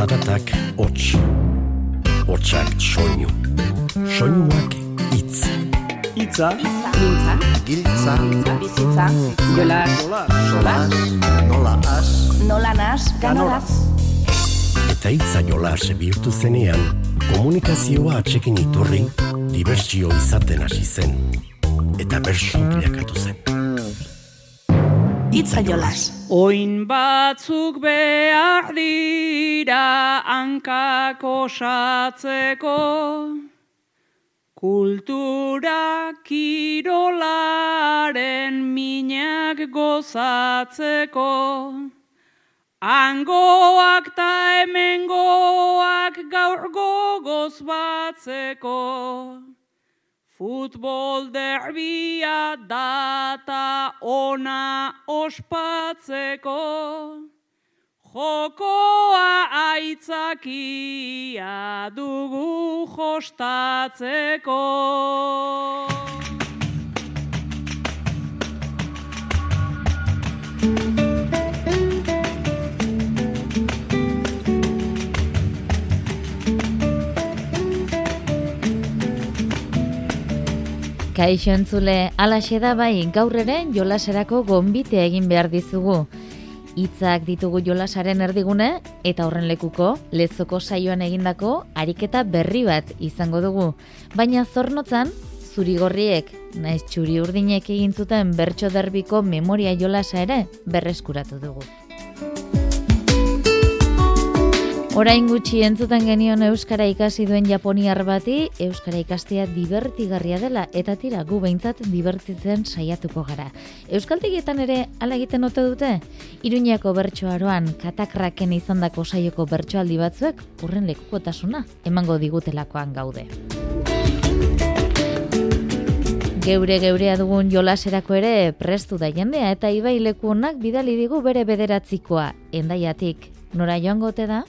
Zaratak hots. Hotsak soinu. Soinuak hitz. Itza, Mintza, Giltza, bizitza, jola, jola, nola as, nola nas, ganoraz. Eta hitza jolas bihurtu zenean, komunikazioa atxekin iturri, dibertsio izaten hasi zen. Eta bersu bilakatu zen. Itza jolas. Oin batzuk behar dira hankak osatzeko, kultura kirolaren minak gozatzeko, Angoak ta hemengoak gaur gogoz batzeko, Futbol derbia data ona ospatzeko, jokoa aitzakia dugu jostatzeko. Kaixo entzule, alaxe da bai, gaur ere jolaserako gonbite egin behar dizugu. Hitzak ditugu jolasaren erdigune eta horren lekuko lezoko saioan egindako ariketa berri bat izango dugu. Baina zornotzan, zurigorriek, naiz txuri urdinek egin zuten bertso derbiko memoria jolasa ere berreskuratu dugu. Orain gutxi entzuten genion Euskara ikasi duen Japoniar bati, Euskara ikastea divertigarria dela, eta tira, gu behintzat divertitzen saiatuko gara. Euskaltegietan ere ala egiten ote dute? Iruñako bertsoaroan katakraken izandako saioko bertsoaldi batzuek urren lekukotasuna emango digutelakoan gaude. Geure geurea dugun jolaserako ere prestu da jendea eta ibai lekuonak bidali digu bere bederatzikoa, endaiatik. Nora joango ote da?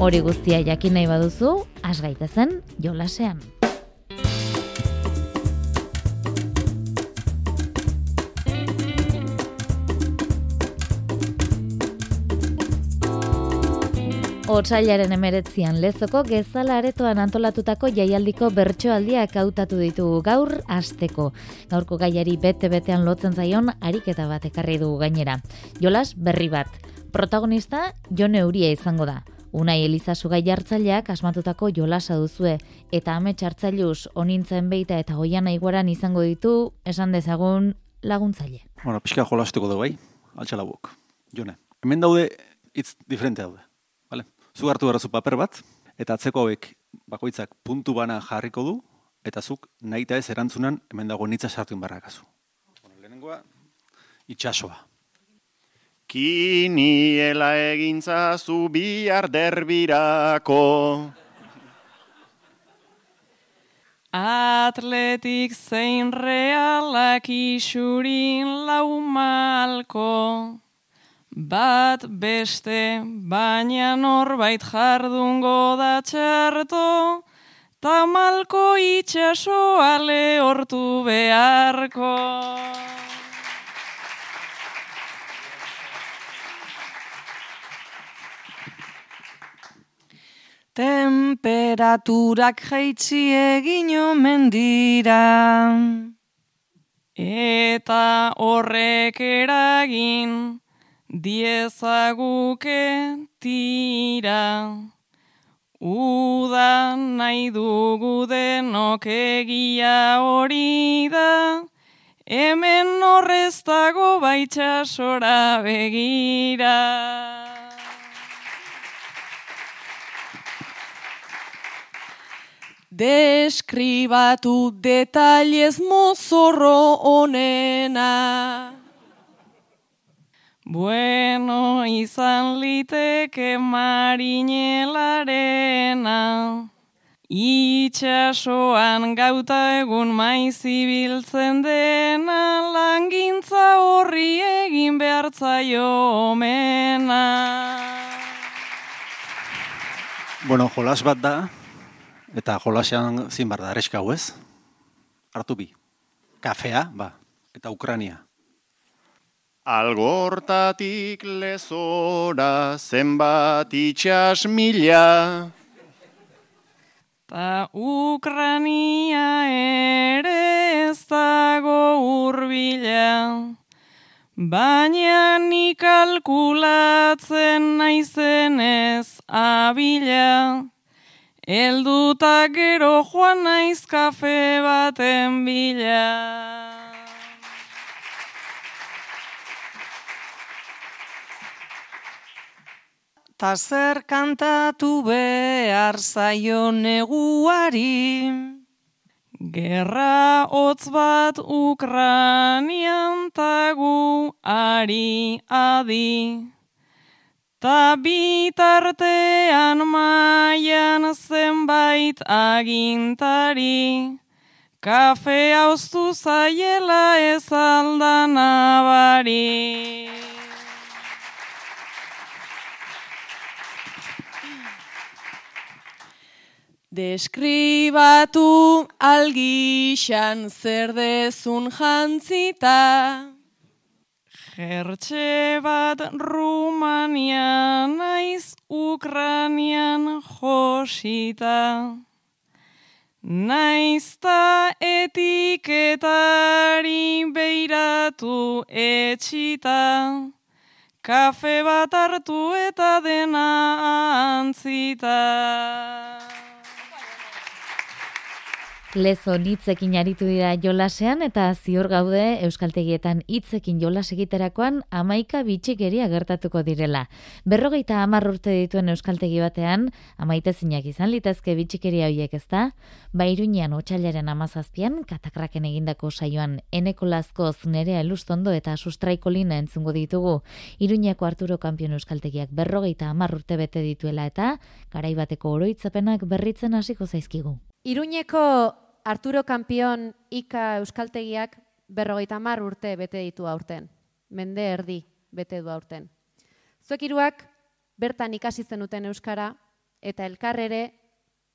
Hori guztia jakin nahi baduzu, has gaitezen jolasean. Otsailaren emeretzian lezoko gezala aretoan antolatutako jaialdiko bertsoaldiak hautatu ditugu gaur asteko. Gaurko gaiari bete-betean lotzen zaion ariketa bat ekarri dugu gainera. Jolas berri bat. Protagonista Jon Euria izango da. Unai Elizazu gai hartzaileak asmatutako jolasa duzue eta amets hartzailuz onintzen beita eta goian aiguaran izango ditu esan dezagun laguntzaile. bueno, pixka jolastuko dugu, bai? Altxala buok. Jone, hemen daude hitz diferente daude, bale? Zu hartu behar zu paper bat, eta atzeko hauek bakoitzak puntu bana jarriko du, eta zuk nahi ez erantzunan hemen dago nitza sartu inbarrakazu. Bueno, lehenengoa, itxasoa. Kiniela egintza zu bihar derbirako. Atletik zein realak isurin laumalko, bat beste baina norbait jardungo da txarto, tamalko itxasoa lehortu beharko. Temperaturak jaitsi egin omen dira. Eta horrek eragin diezaguke tira. Uda nahi dugu denok egia hori da, hemen horrez dago baitxasora begira. Deskribatu detailez mozorro onena. Bueno, izan liteke marinelarena. Itxasoan gauta egun maiz ibiltzen dena, langintza horri egin behartzaio omena. Bueno, jolas bat da, eta jolasean zin bar da, areska ez? Hartu bi. Kafea, ba, eta Ukrania. Algortatik lezora zenbat itxas mila. Ta Ukrania ere ez dago urbila. Baina ni kalkulatzen naizenez abila. Elduta gero joan naiz kafe baten bila. Ta zer kantatu behar zaio neguari. Gerra hotz bat Ukranian tagu ari adi. Ta bitartean maian zenbait agintari. Kafe hauztu zaiela ez aldan abari. Deskribatu algixan zer dezun jantzita. Gertxe bat Rumania naiz Ukranian josita. Naizta etiketari beiratu etxita. Kafe bat hartu eta dena antzita. Lezo hitzekin aritu dira jolasean eta ziur gaude euskaltegietan hitzekin jolas egiterakoan amaika bitxikeria gertatuko direla. Berrogeita hamar urte dituen euskaltegi batean, amaite zinak izan litezke bitxikeria horiek ezta? Bairunean otxailaren amazazpian, katakraken egindako saioan eneko lazkoz nerea elustondo eta sustraiko lina entzungo ditugu. Iruñako Arturo Kampion euskaltegiak berrogeita hamar urte bete dituela eta garaibateko oroitzapenak berritzen hasiko zaizkigu. Iruñeko Arturo Kampion Ika Euskaltegiak berrogeita mar urte bete ditu aurten. Mende erdi bete du aurten. Zuek iruak bertan ikasi zenuten Euskara eta elkarrere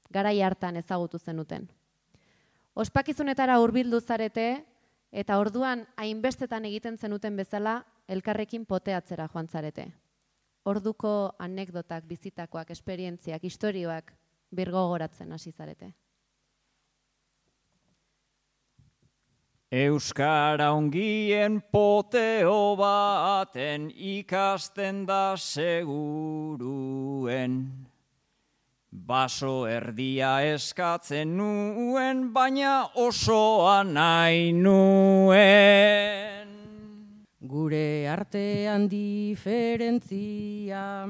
garai hartan ezagutu zenuten. Ospakizunetara hurbildu zarete eta orduan hainbestetan egiten zenuten bezala elkarrekin poteatzera joan zarete. Orduko anekdotak, bizitakoak, esperientziak, istorioak birgogoratzen hasi zarete. Euskara ongien poteo baten ikasten da seguruen. Baso erdia eskatzen nuen, baina osoa nahi nuen. Gure artean diferentzia,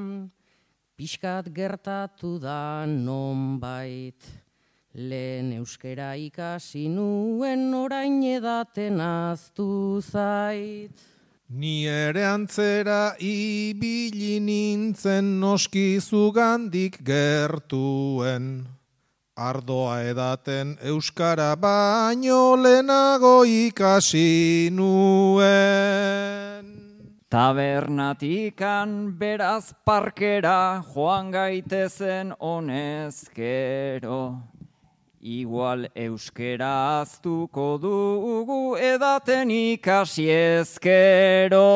pixkat gertatu da nonbait. Lehen euskera ikasi nuen orain edaten aztu zait. Ni ere antzera ibili nintzen noski zugandik gertuen. Ardoa edaten euskara baino lehenago ikasi nuen. Tabernatikan beraz parkera joan gaitezen honezkero. Igual euskera aztuko dugu edaten ikasi ezkero.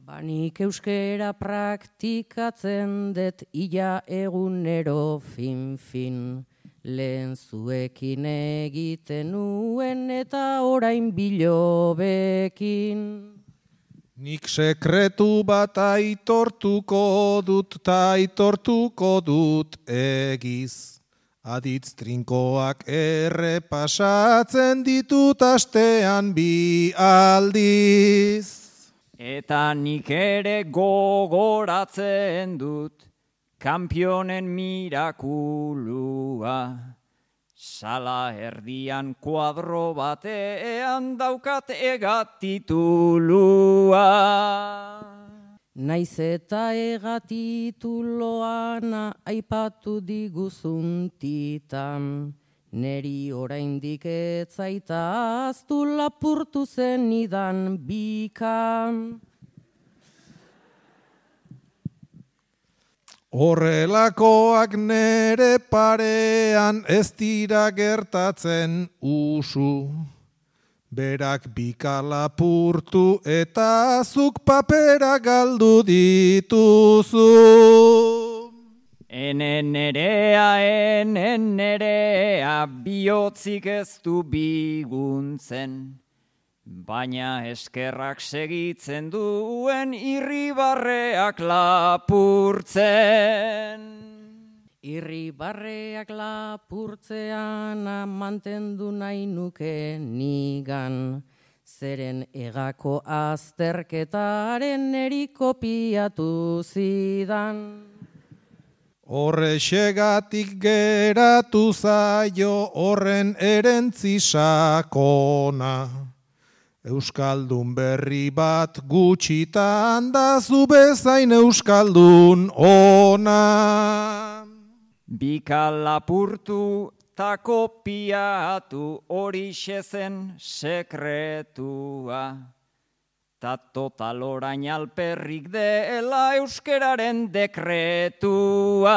Banik euskera praktikatzen dut ia egunero fin-fin. Lehen zuekin egiten nuen eta orain bilobekin. Nik sekretu bat aitortuko dut ta aitortuko dut egiz. Aditz trinkoak errepasatzen ditut astean bi aldiz. Eta nik ere gogoratzen dut, kampionen mirakulua. Sala erdian kuadro batean daukat egatitulua. Naiz eta egatituloana aipatu diguzuntitan, neri oraindik etzaita aztu lapurtu zen idan bikan. Horrelakoak nere parean ez dira gertatzen usu. Berak bikala purtu eta zuk papera galdu dituzu. Enen nerea, enen nerea, bihotzik ez du biguntzen. Baina eskerrak segitzen duen irribarreak lapurtzen. Irribarreak lapurtzean mantendu nahi nuke nigan. Zeren egako azterketaren erikopiatu zidan. Horre xegatik geratu zaio horren erentzi sakona. Euskaldun berri bat gutxitan da zu bezain Euskaldun ona. Bika lapurtu ta kopiatu hori zen sekretua. Ta total orain alperrik dela euskeraren dekretua.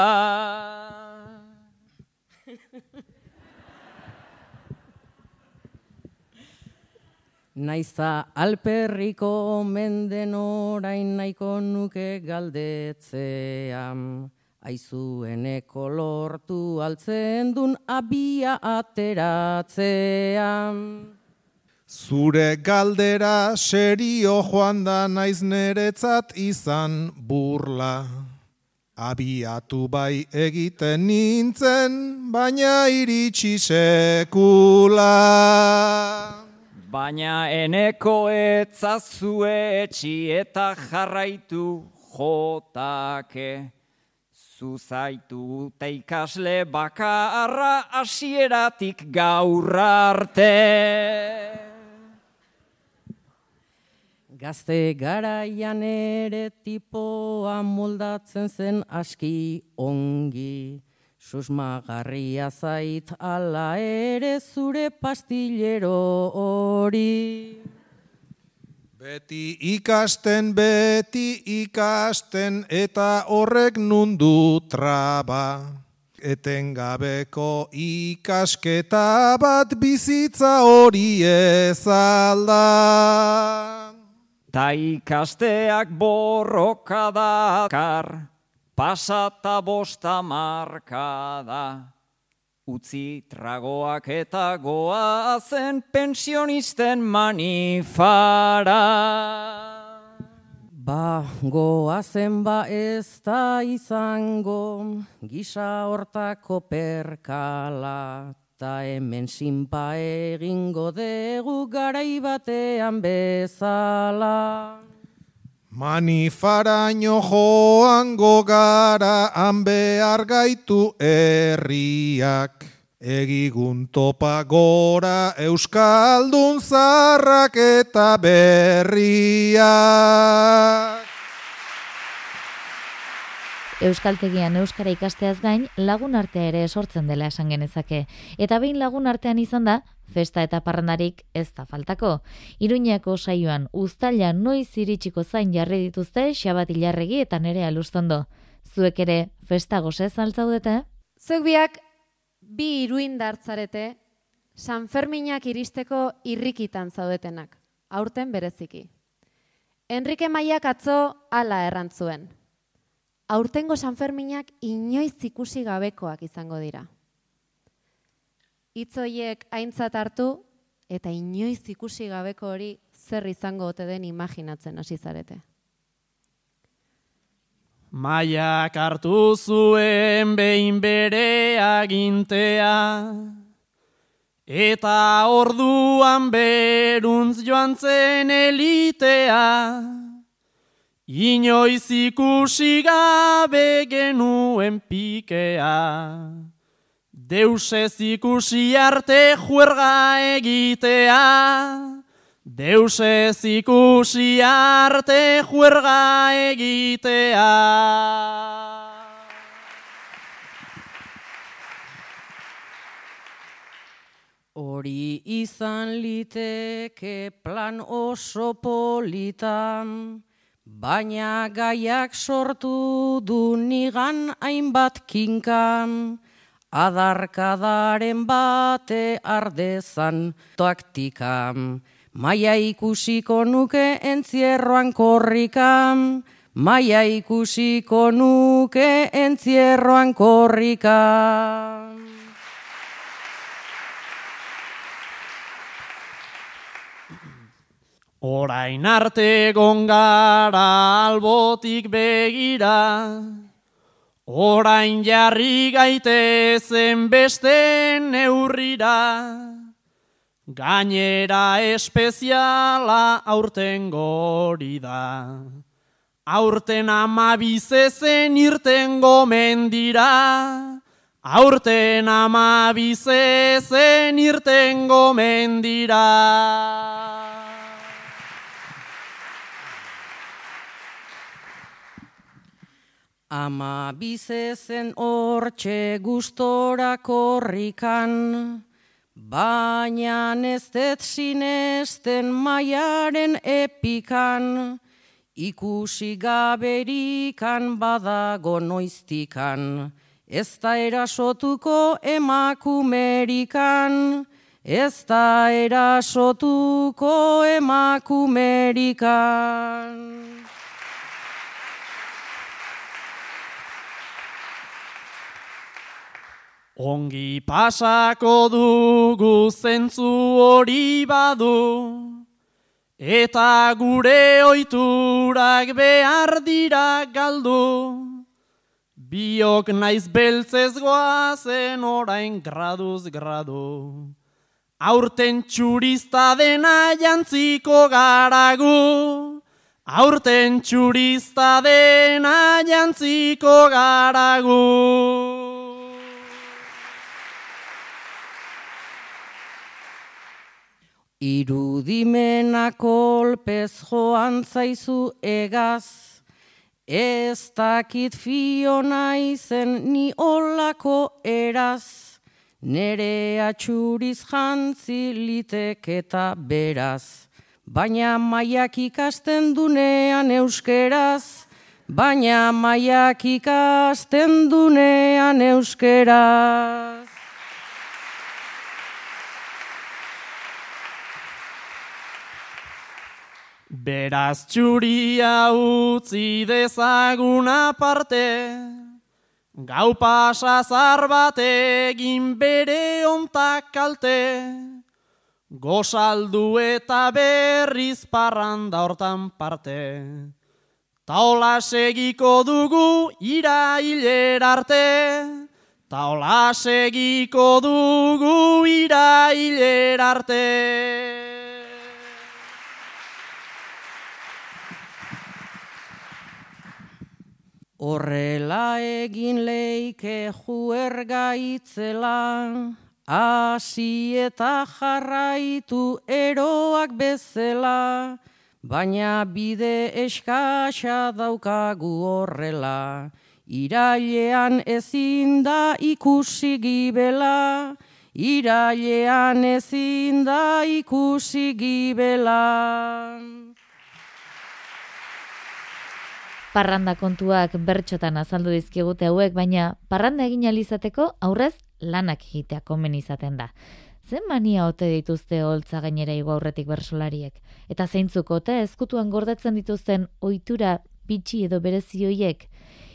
Naiza alperriko menden orain nahiko nuke galdetzean. Aizueneko lortu altzen dun abia ateratzean. Zure galdera serio joan da naiz neretzat izan burla. Abiatu bai egiten nintzen, baina iritsi sekula. Baina eneko etzazue etxi eta jarraitu jotake. Zuzaitu ta ikasle bakarra hasieratik gaur arte. Gazte garaian ere tipoa moldatzen zen aski ongi. Susmagarria zait ala ere zure pastillero hori. Beti ikasten, beti ikasten, eta horrek nundu traba. Etengabeko ikasketa bat bizitza hori ezalda. Ta ikasteak borroka dakar, pasata bosta marka da. Utzi tragoak eta goa zen pensionisten manifara. Ba, goazen ba ez da izango, gisa hortako perkala, ta hemen sinpa egingo dugu garai batean bezala. Manifaraino joango gara han behar gaitu herriak. Egigun topa gora Euskaldun zarrak eta berriak. Euskaltegian euskara ikasteaz gain lagun artea ere sortzen dela esan genezake. Eta behin lagun artean izan da, festa eta parrandarik ez da faltako. Iruñako saioan uztaila noiz iritsiko zain jarri dituzte Xabat Ilarregi eta nere alustondo. Zuek ere festa gozez altzaudete? Zuek biak bi iruin dartzarete San Ferminak iristeko irrikitan zaudetenak, aurten bereziki. Enrique Maiak atzo hala errantzuen. Aurtengo San Ferminak inoiz ikusi gabekoak izango dira. Itzoiek aintzat hartu eta inoiz ikusi gabeko hori zer izango ote den imaginatzen hasi zarete. Maiak hartu zuen behin bere agintea, eta orduan beruntz joan zen elitea, inoiz ikusi gabe genuen pikea. Deusez ikusi arte juerga egitea, Deusez ikusi arte juerga egitea. Hori izan liteke plan oso politan, baina gaiak sortu du nigan hainbat kinkan, adarkadaren bate ardezan toaktikam. Maia ikusiko nuke entzierroan korrikam, maia ikusiko nuke entzierroan korrikam. Orain arte gongara albotik begira, orain jarri gaitezen beste neurrira, gainera espeziala aurten gori da. Aurten amabizezen irten gomen dira, aurten amabizezen irten gomen dira. Ama bizezen hortxe gustora korrikan, baina ez dut sinesten maiaren epikan, ikusi gaberikan badago noiztikan, ez da erasotuko emakumerikan, ez da erasotuko emakumerikan. Ongi pasako dugu zentzu hori badu, eta gure oiturak behar dira galdu. Biok naiz beltzez goazen orain graduz gradu. Aurten txurista dena jantziko garagu. Aurten txurista dena jantziko garagu. Irudimena kolpez joan zaizu egaz, ez dakit fiona izen ni olako eraz, nere atxuriz jantzi liteketa beraz, baina maiak ikasten dunean euskeraz, baina maiak ikasten dunean euskeraz. Beraz txuria utzi dezagun aparte, gau pasa zar bat egin bere ontak kalte, gozaldu eta berriz parranda hortan parte. Taola segiko dugu irailer arte, taola segiko dugu irailer arte. Horrela egin leike juerga itzela, hasi eta jarraitu eroak bezela, baina bide eskasa daukagu horrela, irailean ezin da ikusi gibela, irailean ezin da ikusi gibela. Parranda kontuak bertxotan azaldu dizkigute hauek, baina parranda egin alizateko aurrez lanak egitea komen izaten da. Zen mania ote dituzte holtza gainera igo aurretik bersolariek? Eta zeintzuk ote ezkutuan gordetzen dituzten ohitura bitxi edo berezioiek?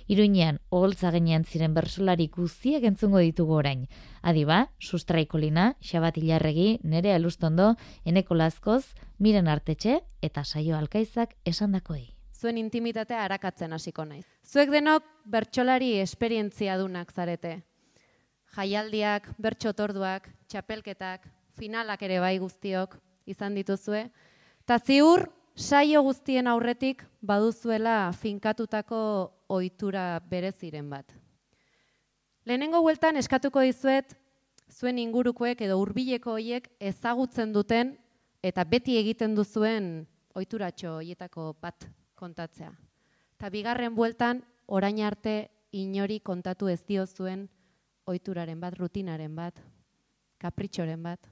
Iruinean, oholtza gainean ziren bersolari guztiak entzungo ditugu orain. Adiba, sustraikolina, xabat ilarregi, nere alustondo, eneko lazkoz, miren artetxe eta saio alkaizak esandakoei zuen intimitatea arakatzen hasiko naiz. Zuek denok bertsolari esperientzia dunak zarete. Jaialdiak, bertxotorduak, txapelketak, finalak ere bai guztiok izan dituzue. Ta ziur saio guztien aurretik baduzuela finkatutako ohitura bereziren bat. Lehenengo bueltan eskatuko dizuet zuen ingurukoek edo hurbileko hoiek ezagutzen duten eta beti egiten duzuen ohituratxo hoietako bat kontatzea. Ta bigarren bueltan orain arte inori kontatu ez dio zuen ohituraren bat, rutinaren bat, kapritxoren bat.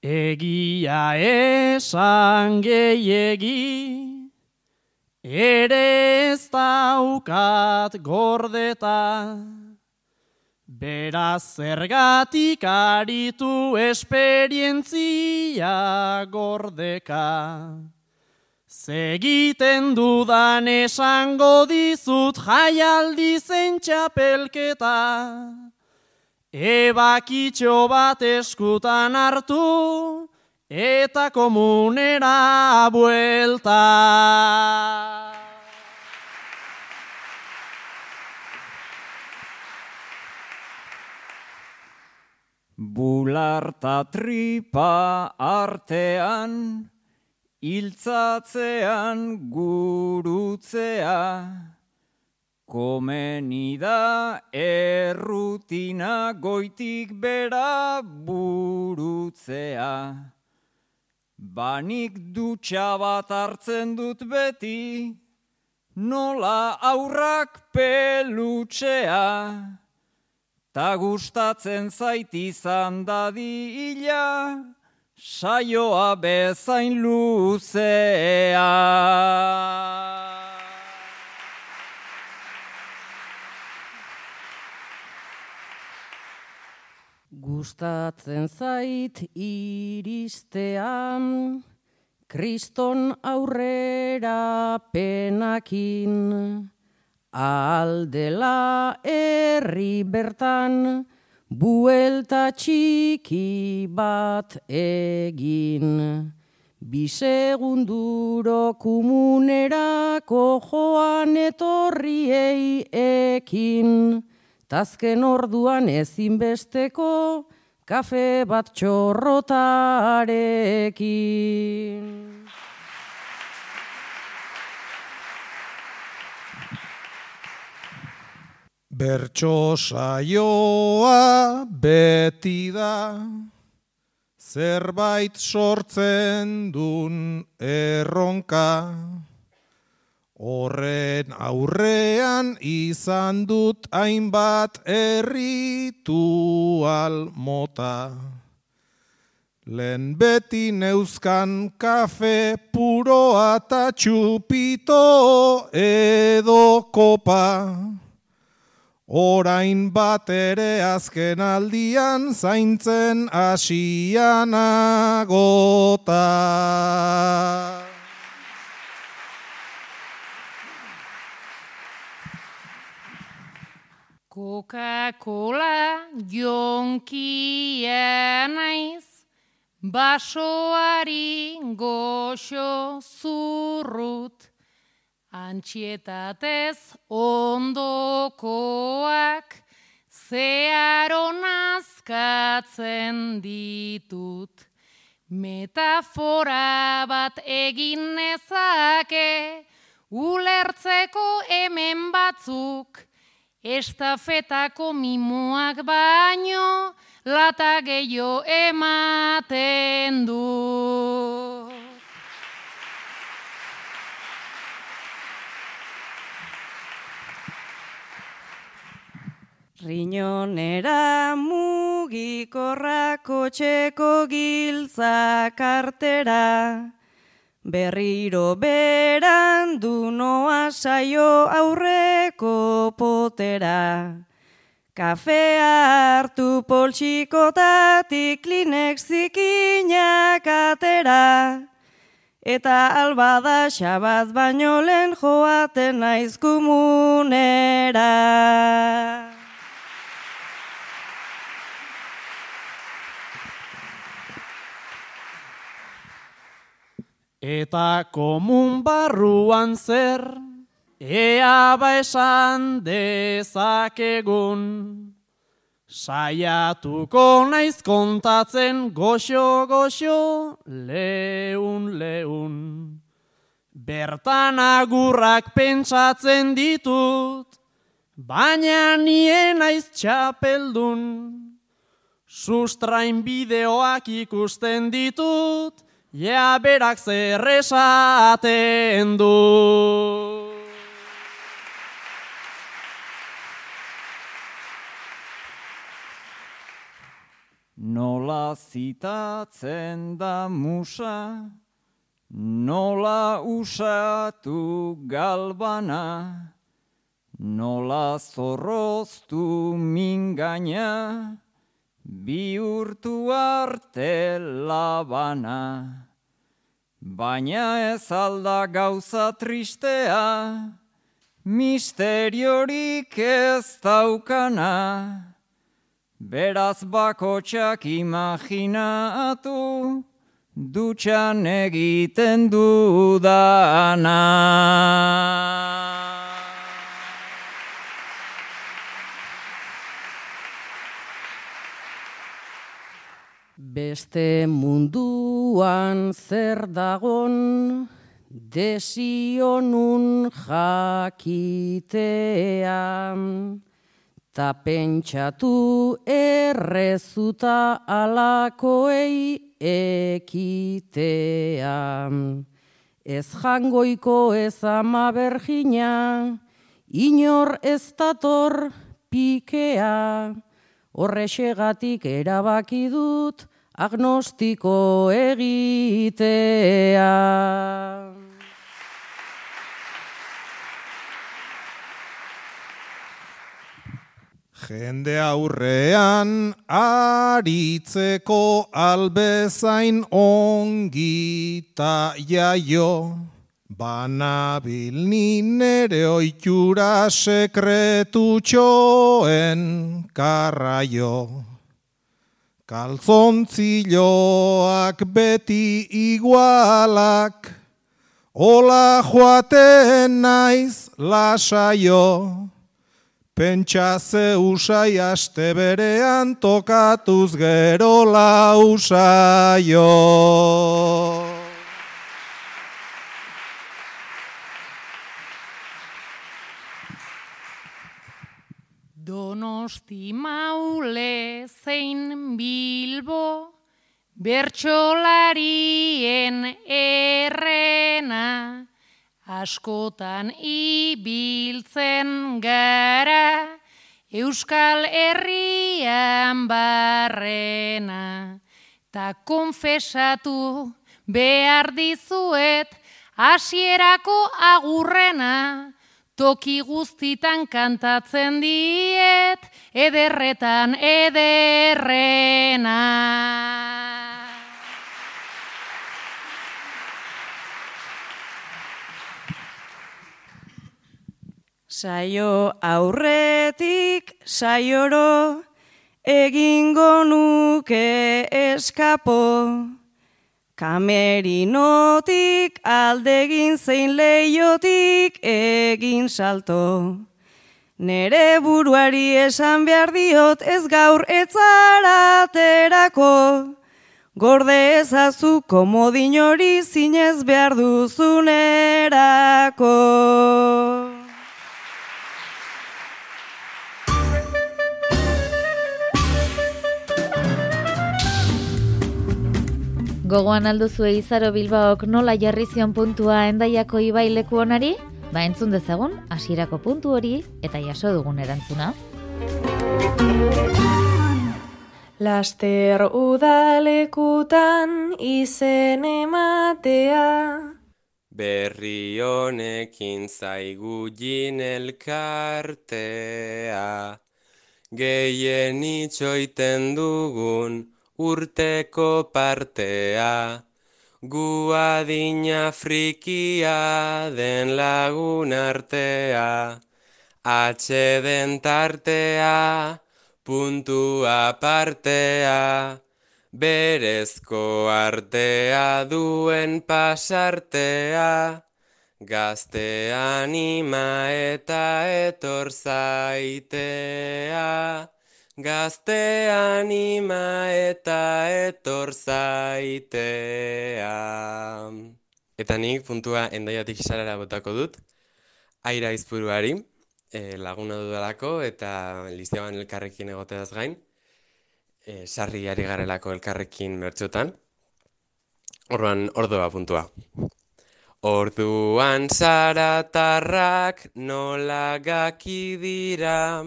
Egia esan gehiegi, ere ez daukat gordeta. Beraz zergatik aritu esperientzia gordeka. Segiten dudan esango dizut jaialdi zen txapelketa. Ebakitxo bat eskutan hartu, eta komunera buelta. Bularta tripa artean, iltzatzean gurutzea, komeni da errutina goitik bera burutzea. Banik dutxa bat hartzen dut beti, nola aurrak pelutxea. Ta gustatzen zait izan dadila, saioa bezain luzea. Gustatzen zait iristean, kriston aurrera penakin. Aldela herri bertan, buelta txiki bat egin. Bi segunduro komunerako joan etorriei ekin. Tazken orduan ezinbesteko kafe bat txorrotarekin. Bertso saioa beti da, zerbait sortzen dun erronka. Horren aurrean izan dut hainbat erritual mota. Lehen beti neuzkan kafe puroa eta txupito edo kopa. Orain bat ere azken aldian zaintzen asian agota. Coca-Cola jonkia naiz, basoari goxo zurrut. Antxietatez ondokoak zeharon azkatzen ditut. Metafora bat egin nezake, ulertzeko hemen batzuk, estafetako mimoak baino, lata gehiago ematen du. Riñonera mugikorrako txeko giltza kartera, berriro beran du noa saio aurreko potera. Kafea hartu poltsikotatik linek zikinak atera, eta albada xabat baino lehen joaten naiz komunera. Eta komun barruan zer, ea ba esan dezakegun. Saiatuko naiz kontatzen goxo-goxo leun-leun. Bertan agurrak pentsatzen ditut, baina nien naiz txapeldun. Sustrain bideoak ikusten ditut, Ja berak zer esaten du. Nola zitatzen da musa, nola usatu galbana, nola zorroztu mingaina, bihurtu arte labana. Baina ez alda gauza tristea, misteriorik ez daukana, beraz bakotxak imaginatu, dutxan egiten dudana. Beste munduan zer dagon, desionun jakitean, ta pentsatu errezuta alakoei ekitean. Ez jangoiko ez ama bergina, inor ez dator pikea, horrexegatik erabaki dut agnostiko egitea. Jende aurrean aritzeko albezain ongi ta jaio, banabil ni nere oitura sekretu txoen karraio. Kalzontziloak beti igualak, Ola joaten naiz lasaio, Pentsa ze usai aste berean tokatuz gero lausaio. Donosti maule zein bilbo, bertxolarien errena, askotan ibiltzen gara, Euskal Herrian barrena, ta konfesatu behar dizuet, hasierako agurrena, toki guztitan kantatzen diet, ederretan ederrena. Saio aurretik saioro egingo nuke eskapo. Kamerinotik aldegin zein leiotik egin salto. Nere buruari esan behar diot ez gaur etzaraterako. Gorde ezazu komodin hori zinez behar duzunerako. Gogoan alduzue izaro Bilbaok nola jarri zion puntua endaiako ibaileku onari? Ba entzun dezagun, hasierako puntu hori eta jaso dugun erantzuna. Laster udalekutan izen ematea Berri honekin zaigu jin elkartea Gehien itxoiten dugun urteko partea, gu adina frikia den lagun artea, atxeden tartea, puntua partea, berezko artea duen pasartea, gazte anima eta etor zaitea. Gazte anima eta etor zaitea. Eta nik puntua endaiatik sarara botako dut. Aira izpuruari, e, laguna dudalako eta lizeoan elkarrekin egoteaz gain. E, sarri ari garelako elkarrekin mertxotan. Orduan, ordoa puntua. Orduan zaratarrak nola gaki dira.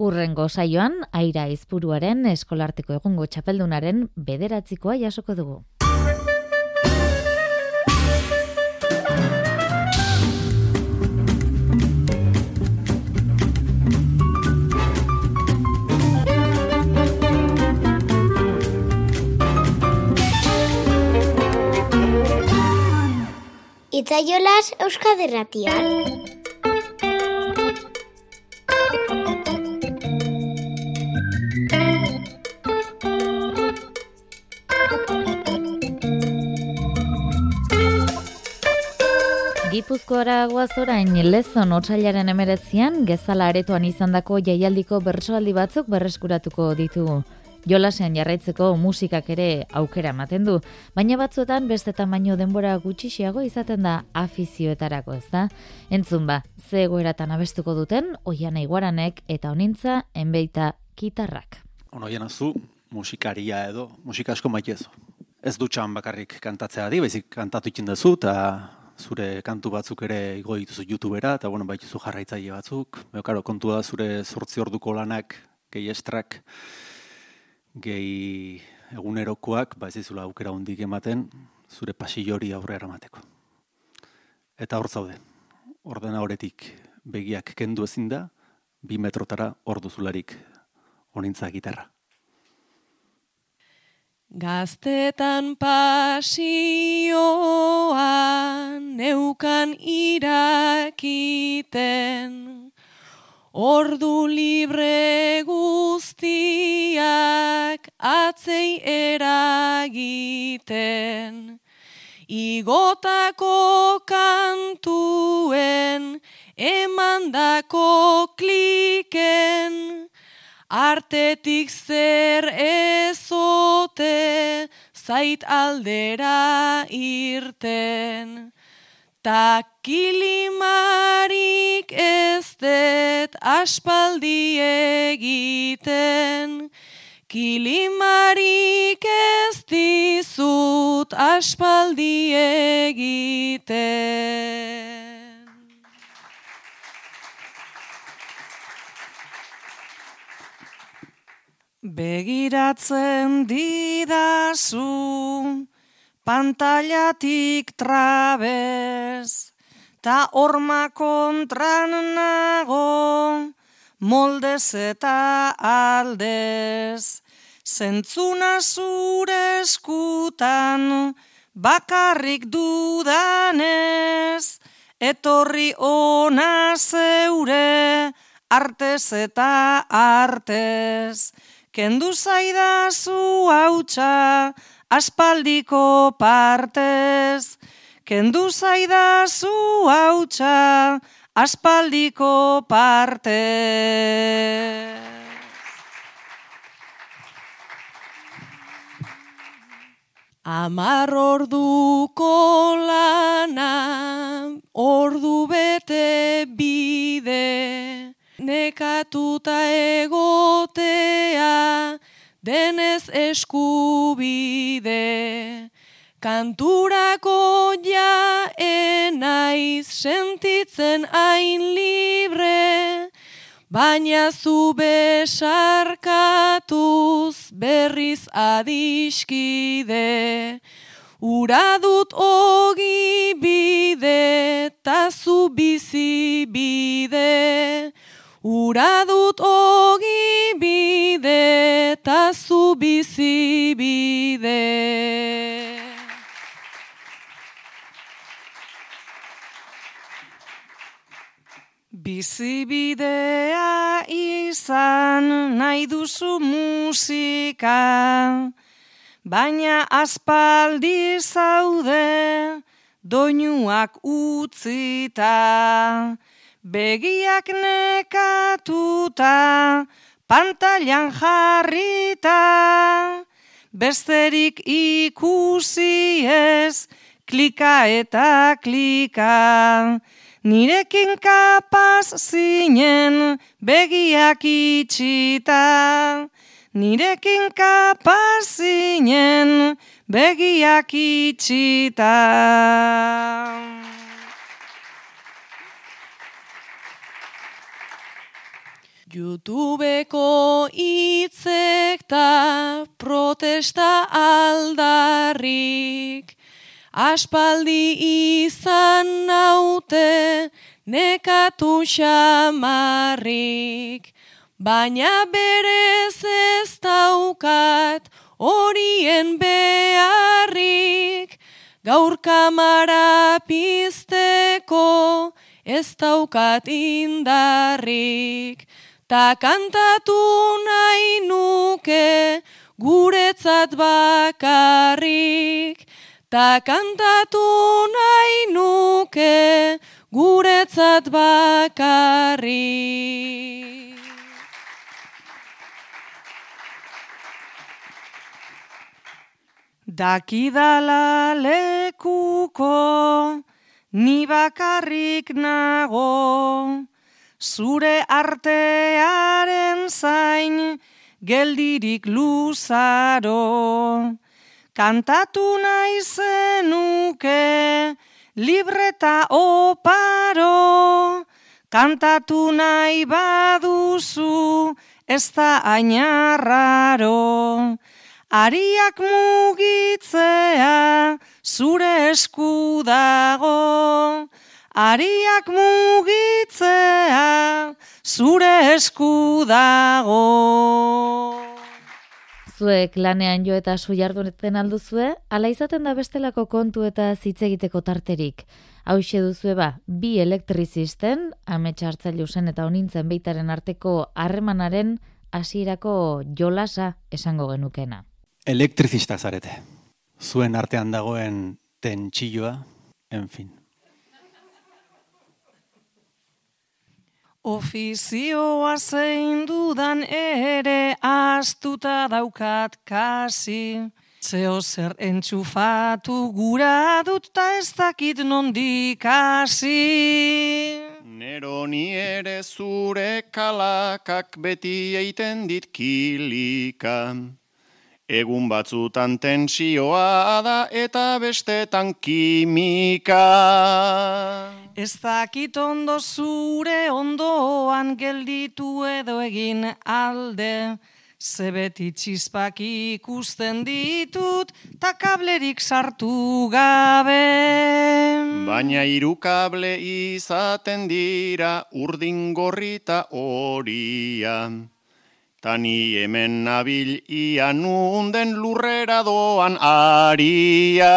Urrengo saioan, aira izpuruaren eskolarteko egungo txapeldunaren bederatzikoa jasoko dugu. Itzaiolas Euskaderratian. Gipuzkoara guaz orain lezon otsailaren emeretzian, gezala aretoan izandako jaialdiko bertsoaldi batzuk berreskuratuko ditugu. Jolasean jarraitzeko musikak ere aukera ematen du, baina batzuetan beste tamaino denbora gutxixiago izaten da afizioetarako, ez da? Entzun ba, ze egoeratan abestuko duten, oian iguaranek eta onintza enbeita kitarrak. Onoian azu, musikaria edo, musika asko maitezu. Ez dutxan bakarrik kantatzea di, baizik kantatu ikin duzu, eta zure kantu batzuk ere igo dituzu YouTubera, eta bueno, baituzu jarraitzaile batzuk. Beokaro, kontu da zure sortzi orduko lanak, gehi estrak, gehi egunerokoak, ba ez dizula aukera hondik ematen, zure pasillori aurre eramateko. Eta hor zaude, ordena horretik begiak kendu ezin da, bi metrotara orduzularik onintza gitarra. Gaztetan pasioan neukan irakiten, ordu libre guztiak atzei eragiten. Igotako kantuen emandako kliken, Artetik zer ezote zait aldera irten. Ta kilimarik ez det aspaldi egiten. Kilimarik ez dizut aspaldi egiten. Begiratzen didazu pantailatik trabez, ta horma kontran nago moldez eta aldez. Zentzuna zure eskutan bakarrik dudanez, etorri ona zeure artez eta artez. Kendu zaidazu hautsa aspaldiko partez. Kendu zaidazu hautsa aspaldiko partez. Amar orduko lana, ordu bete bide, nekatuta egotea, denez eskubide. Kanturako ja enaiz sentitzen hain libre, baina zu besarkatuz berriz adiskide. Ura dut ogi bide, ta zu bizi bide. Ura dut ogi bide, ta zu bizi bide. Bizibidea izan nahi duzu musika, baina aspaldi zaude doinuak utzita. Begiak nekatuta, pantailan jarrita, besterik ikusi ez, klika eta klika. Nirekin kapaz zinen begiak itxita. Nirekin kapaz zinen begiak itxita. Youtubeko hitzek ta protesta aldarrik, aspaldi izan naute nekatu xamarrik, baina berez ez daukat horien beharrik, gaur kamara pizteko ez daukat indarrik, ta kantatu nahi nuke guretzat bakarrik, ta kantatu nahi nuke guretzat bakarrik. Dakidala lekuko, ni bakarrik nago, zure artearen zain, geldirik luzaro. Kantatu nahi zenuke, libreta oparo, kantatu nahi baduzu, ez da ainarraro. Ariak mugitzea zure esku dago. Ariak mugitzea zure esku dago. Zuek lanean jo eta su jarduneten alduzue, ala izaten da bestelako kontu eta hitz egiteko tarterik. Hauxe duzue ba, bi elektrizisten, amets hartzailu zen eta onintzen beitaren arteko harremanaren hasierako jolasa esango genukena elektrizista zarete. Zuen artean dagoen tentsilloa, en fin. Ofizioa zein dudan ere astuta daukat kasi. Zeo zer entxufatu gura dut ta ez dakit nondik hasi. Nero ni ere zure kalakak beti eiten dit kilika. Egun batzutan tensioa da eta bestetan kimika. Ez dakit ondo zure ondoan gelditu edo egin alde. Zebeti txizpak ikusten ditut, ta kablerik sartu gabe. Baina hiru kable izaten dira urdin gorrita horia. Tani hemen nabil ian unden lurrera doan aria.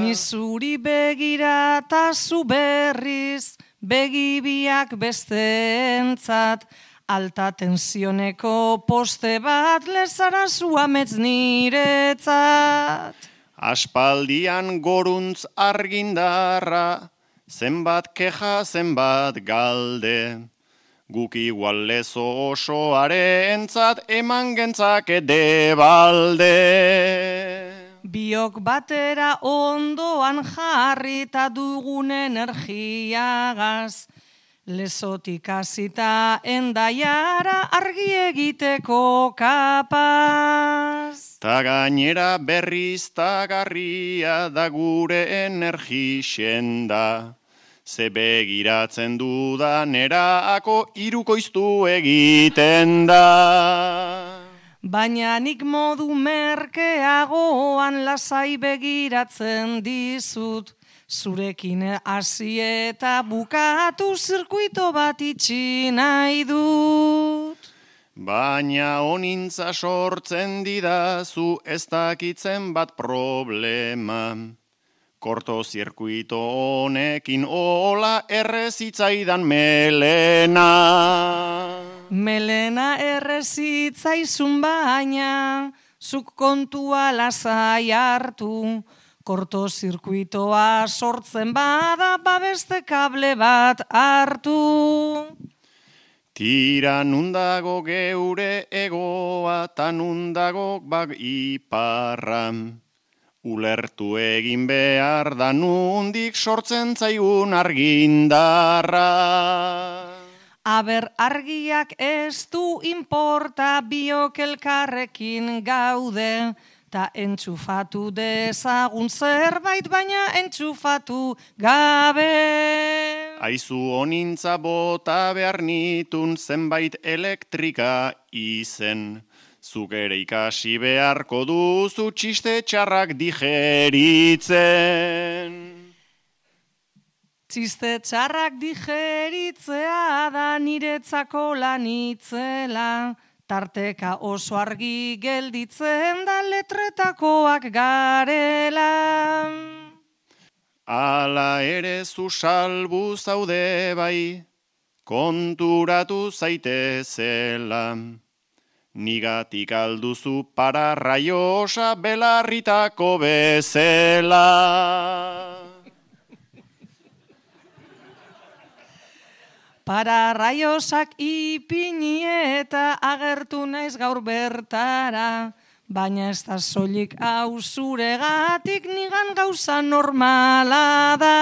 Ni zuri begira ta zu berriz, begibiak besteentzat, alta tensioneko poste bat lezara zu ametz niretzat. Aspaldian goruntz argindarra, zenbat keja, zenbat galde. Guk igual lezo osoarentzat eman gentzake debalde. Biok batera ondoan jarri eta dugun energiagaz. Lezotik azita endaiara argi egiteko kapaz. Ta gainera berriz tagarria da gure energixen da. Ze begiratzen dudan eraako irukoiztu egiten da. Baina nik modu merkeagoan lasai begiratzen dizut, zurekin hasi eta bukatu zirkuito bat itxi nahi dut. Baina onintza sortzen didazu ez dakitzen bat problema. Korto zirkuito honekin ola errezitzaidan melena. Melena errezitzaizun baina, zuk kontua lasai hartu. Korto zirkuitoa sortzen bada babeste kable bat hartu. Tira nundago geure egoa, ta nundago bag iparram. Ulertu egin behar da nundik sortzen zaigun argindarra. Aber argiak ez du inporta biok elkarrekin gaude, ta entxufatu dezagun zerbait baina entxufatu gabe. Aizu onintza bota behar nitun zenbait elektrika izen. Zuk ere ikasi beharko duzu txiste txarrak digeritzen. Txiste txarrak digeritzea da niretzako lanitzela, tarteka oso argi gelditzen da letretakoak garela. Hala ere zu salbu zaude bai, konturatu zaitezela. Nigatik alduzu para raiosa belarritako bezela. Para raiosak ipini eta agertu naiz gaur bertara, baina ez da soilik hau zuregatik nigan gauza normala da.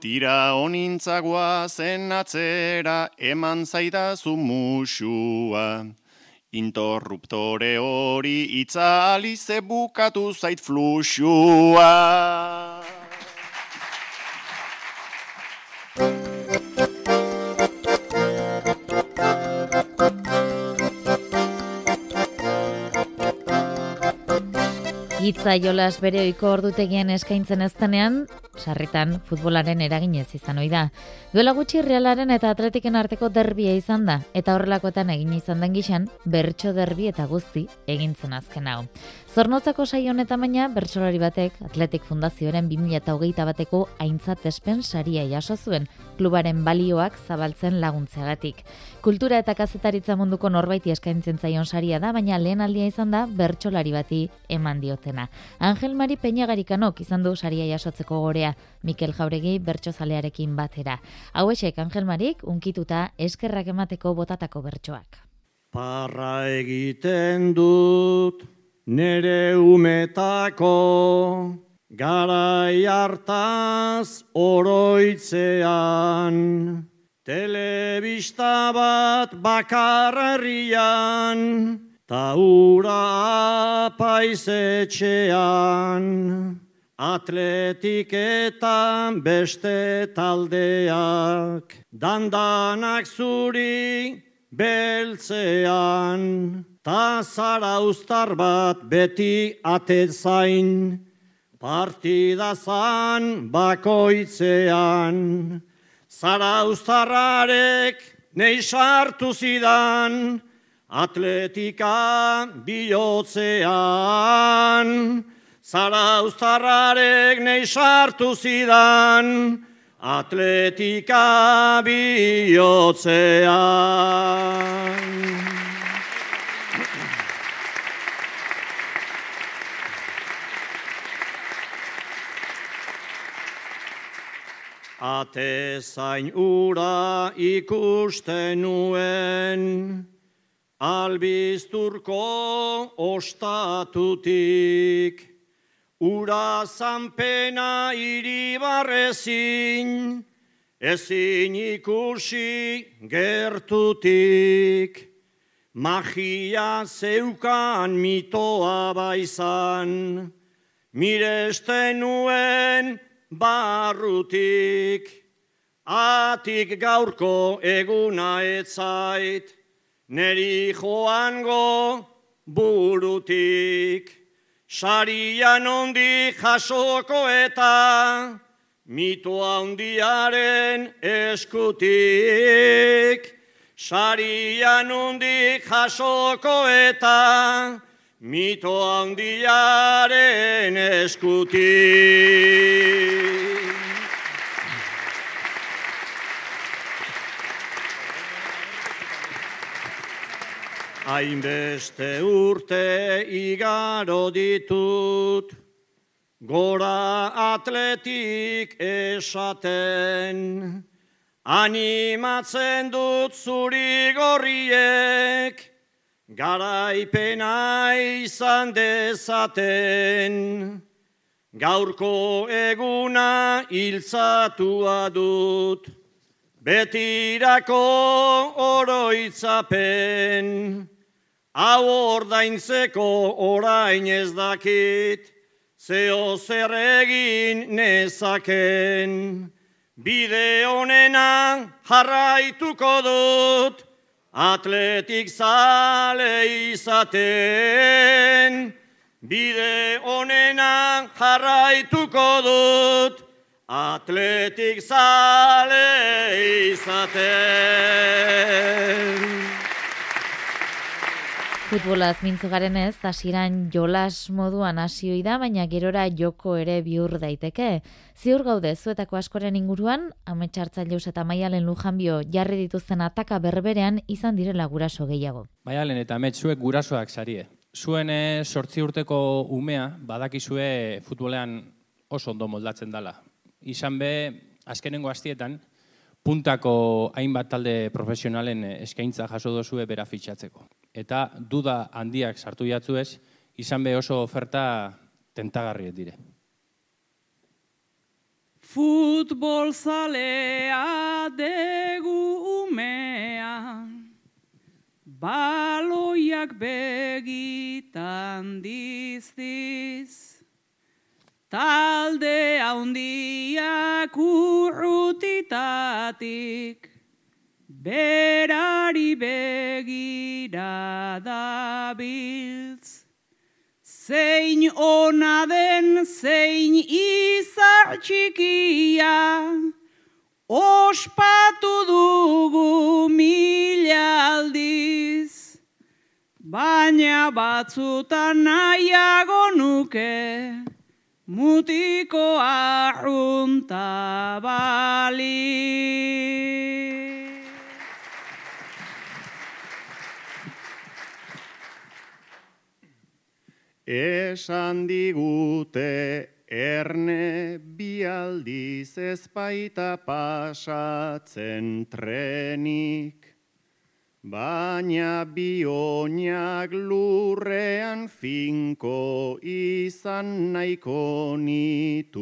Tira honintzagoa zen atzera eman zaidazu musua. Interruptore hori itzali ze bukatu zait fluxua. Hitza jolas bere oiko ordutegian eskaintzen eztenean, sarritan futbolaren eraginez izan ohi da. Duela gutxi realaren eta atletiken arteko derbia izan da, eta horrelakoetan egin izan den gixan, bertso derbi eta guzti egintzen azken hau. Zornotzako saio honetan baina, bertsolari batek Atletik Fundazioaren 2008 bateko aintzat espen saria jaso zuen, klubaren balioak zabaltzen laguntzeagatik. Kultura eta kazetaritza munduko norbaiti eskaintzen zaion saria da, baina lehen aldia izan da bertsolari bati eman diotena. Angel Mari Peñagarikanok izan du saria jasotzeko gorea, Mikel Jauregi bertsozalearekin batera. Hau esek Angel Marik unkituta eskerrak emateko botatako bertsoak. Parra egiten dut nere umetako garai hartaz oroitzean. Telebista bat bakarrian ta ura paisetxean atletiketan beste taldeak dandanak zuri beltzean Ta zara ustar bat beti atezain, partida zan bakoitzean. Zara ustarrarek nei sartu zidan, atletika bihotzean. Zara ustarrarek nei sartu zidan, atletika bihotzean. Ate zain ura ikusten nuen, albizturko ostatutik, ura zanpena iribarrezin, ezin ikusi gertutik, magia zeukan mitoa baizan, miresten nuen, barrutik, atik gaurko eguna etzait, neri joango burutik, sarian ondi jasoko eta, mitoa ondiaren eskutik, sarian ondi jasoko eta, mito handiaren eskuti. Hainbeste urte igaro ditut, gora atletik esaten, animatzen dut zuri gorriek, Garaipena izan dezaten, gaurko eguna hiltzatua dut, betirako oroitzapen, hau ordaintzeko orain ez dakit, zeo zer egin nezaken, bide honena jarraituko dut, atletik zale izaten, bide onena jarraituko dut, atletik zale izaten. Futbolaz mintzu garen ez, hasieran jolas moduan hasioi da, baina gerora joko ere bihur daiteke. Ziur gaude, zuetako askoren inguruan, ametsartzaileus eta maialen lujanbio jarri dituzten ataka berberean izan direla guraso gehiago. Maialen eta ametsuek gurasoak sarie. Zuen eh, sortzi urteko umea, badakizue futbolean oso ondo moldatzen dala. Izan be, azkenengo hastietan, puntako hainbat talde profesionalen eh, eskaintza jaso dozue bera fitxatzeko. Eta duda handiak sartu jatzuez, izan be oso oferta tentagarriet dire. Futbol zalea degu umea, baloiak begitan diztiz, talde haundiak urrutitatik, berari begira dabiltz. Zein ona den, zein izar txikia, ospatu dugu mila aldiz, baina batzutan nahiago nuke, mutiko arrunta bali. Esan digute erne bialdiz ezpaita pasatzen trenik, baina bioinak lurrean finko izan nahiko nituzkenik.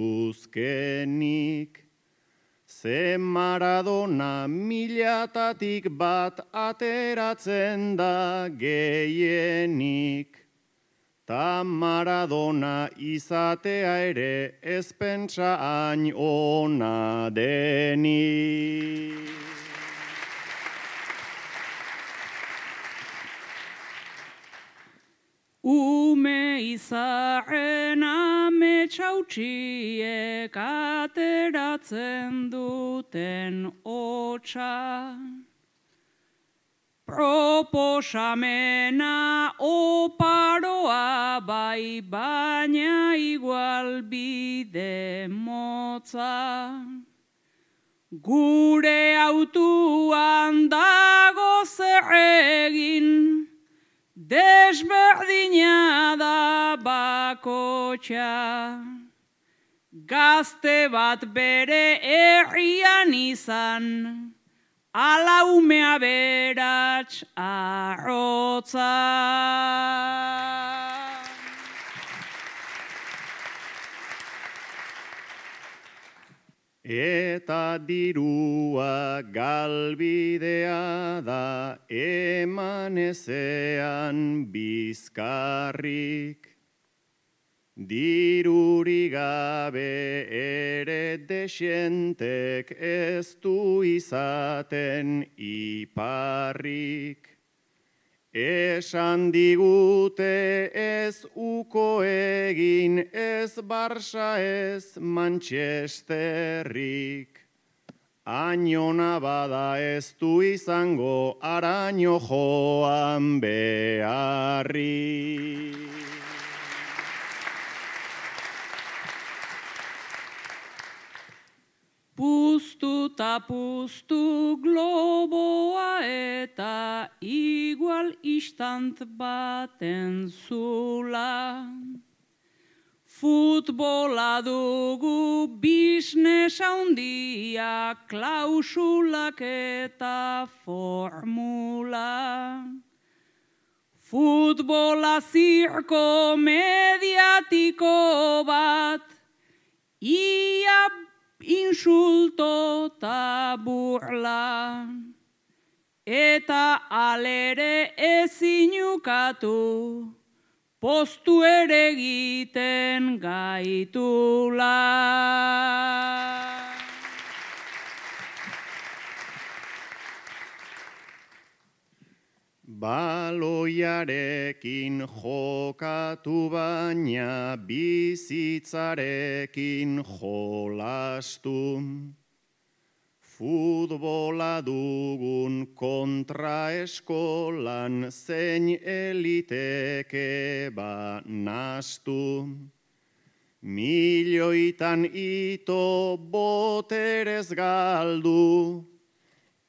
Ze Maradona milatatik bat ateratzen da gehienik. Ta Maradona izatea ere ez pentsa hain ona deni. Ume izaren ametsautxiek ateratzen duten hotxa. Proposamena oparoa bai baina igual bide motza. Gure autuan dago zer egin, desberdina da bakotxa. Gazte bat bere herrian izan, ala umea berats arrotza. Eta dirua galbidea da eman ezean bizkarrik. Diruri gabe ere desientek ez du izaten iparrik. Esan digute ez uko egin ez Barça ez Manchesterrik. Añona bada ez du izango araño joan beharri. Puztu ta puztu globoa eta igual istant baten zula. Futbola dugu bisnes handia klausulak eta formula. Futbola zirko mediatiko bat, ia insulto ta burla. Eta alere ezinukatu, postu ere egiten gaitula. Baloiarekin jokatu baina bizitzarekin jolastu. Futbola dugun kontra eskolan zein eliteke ba nastu. Milioitan ito boterez galdu,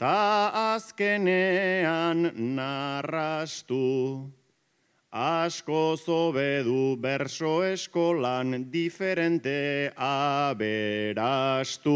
ta azkenean narrastu. Asko zobedu berso eskolan diferente aberastu.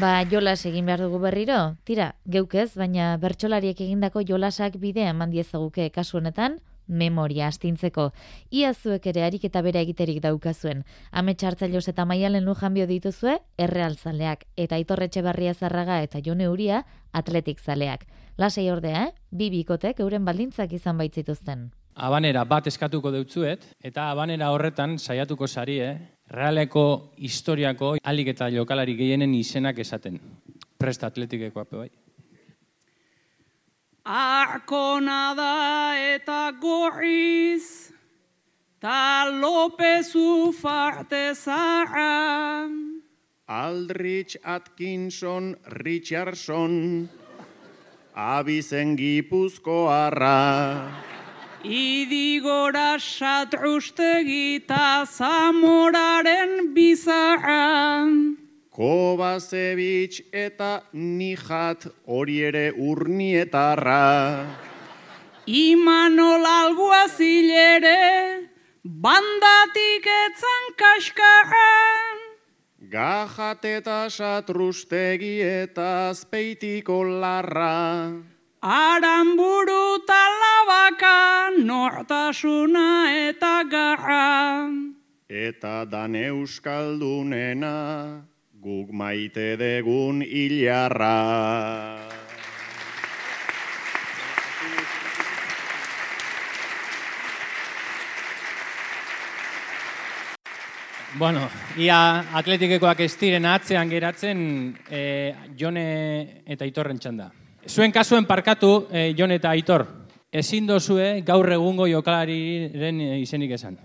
Ba, jolas egin behar dugu berriro? Tira, geukez, baina bertsolariek egindako jolasak bidea eman diezaguke kasu honetan, memoria astintzeko. Ia zuek ere ariketa bera egiterik daukazuen. Hame txartzailos eta maialen lujanbio dituzue, errealzaleak, eta itorretxe barria zarraga eta jone huria, atletik zaleak. Lasei ordea, eh? bi bikotek euren baldintzak izan baitzituzten. Abanera bat eskatuko deutzuet, eta abanera horretan saiatuko sarie, realeko historiako alik eta jokalari gehienen izenak esaten. Presta atletikekoa bai. Arkona da eta gorriz, ta Lopezu farte zara. Aldrich Atkinson Richardson, abizen gipuzkoarra. Idigora satrustegi ta zamoraren bizarra. Kobazebitz eta Nijat hori ere urnietarra. Imanol alguazilere, bandatik etzan kaskaran. Gajat eta satrustegi eta azpeitiko larra. Aramburu talabaka, nortasuna eta garra. Eta dan euskaldunena, guk maite degun hilarra. Bueno, ia atletikekoak ez diren atzean geratzen e, Jone eta Aitorren txanda. Zuen kasuen parkatu, e, Jone eta Aitor, ezin dozue gaur egungo jokalariren izenik esan.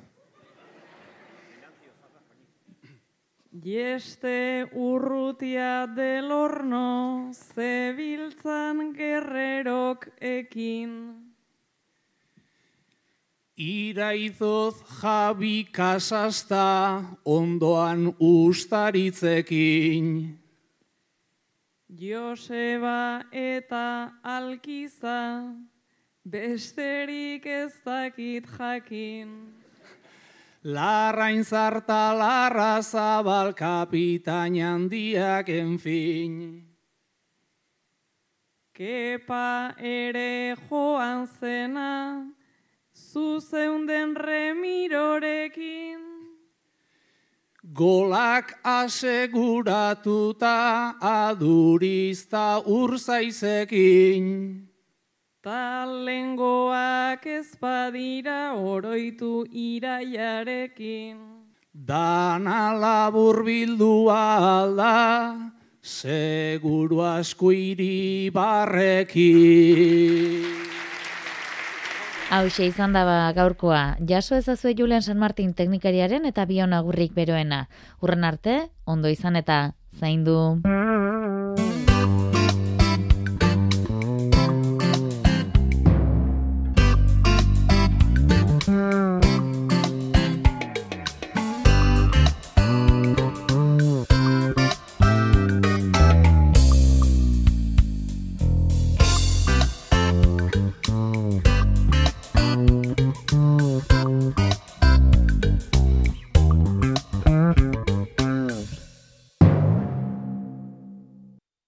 Jeste urrutia del horno, zebiltzan gerrerok ekin. Iraizoz jabi kasasta ondoan ustaritzekin. Joseba eta alkiza, besterik ez dakit jakin. Larrain zarta larra zabal kapitain handiak enfin. Kepa ere joan zena, zuzeunden remirorekin. Golak aseguratuta adurizta urzaizekin. Talengoak ez badira oroitu iraiarekin. Dana labur bildua alda, seguru asko iribarrekin. Hau izan daba gaurkoa, jaso ezazue Julen San Martin teknikariaren eta bion agurrik beroena. Urren arte, ondo izan eta zaindu.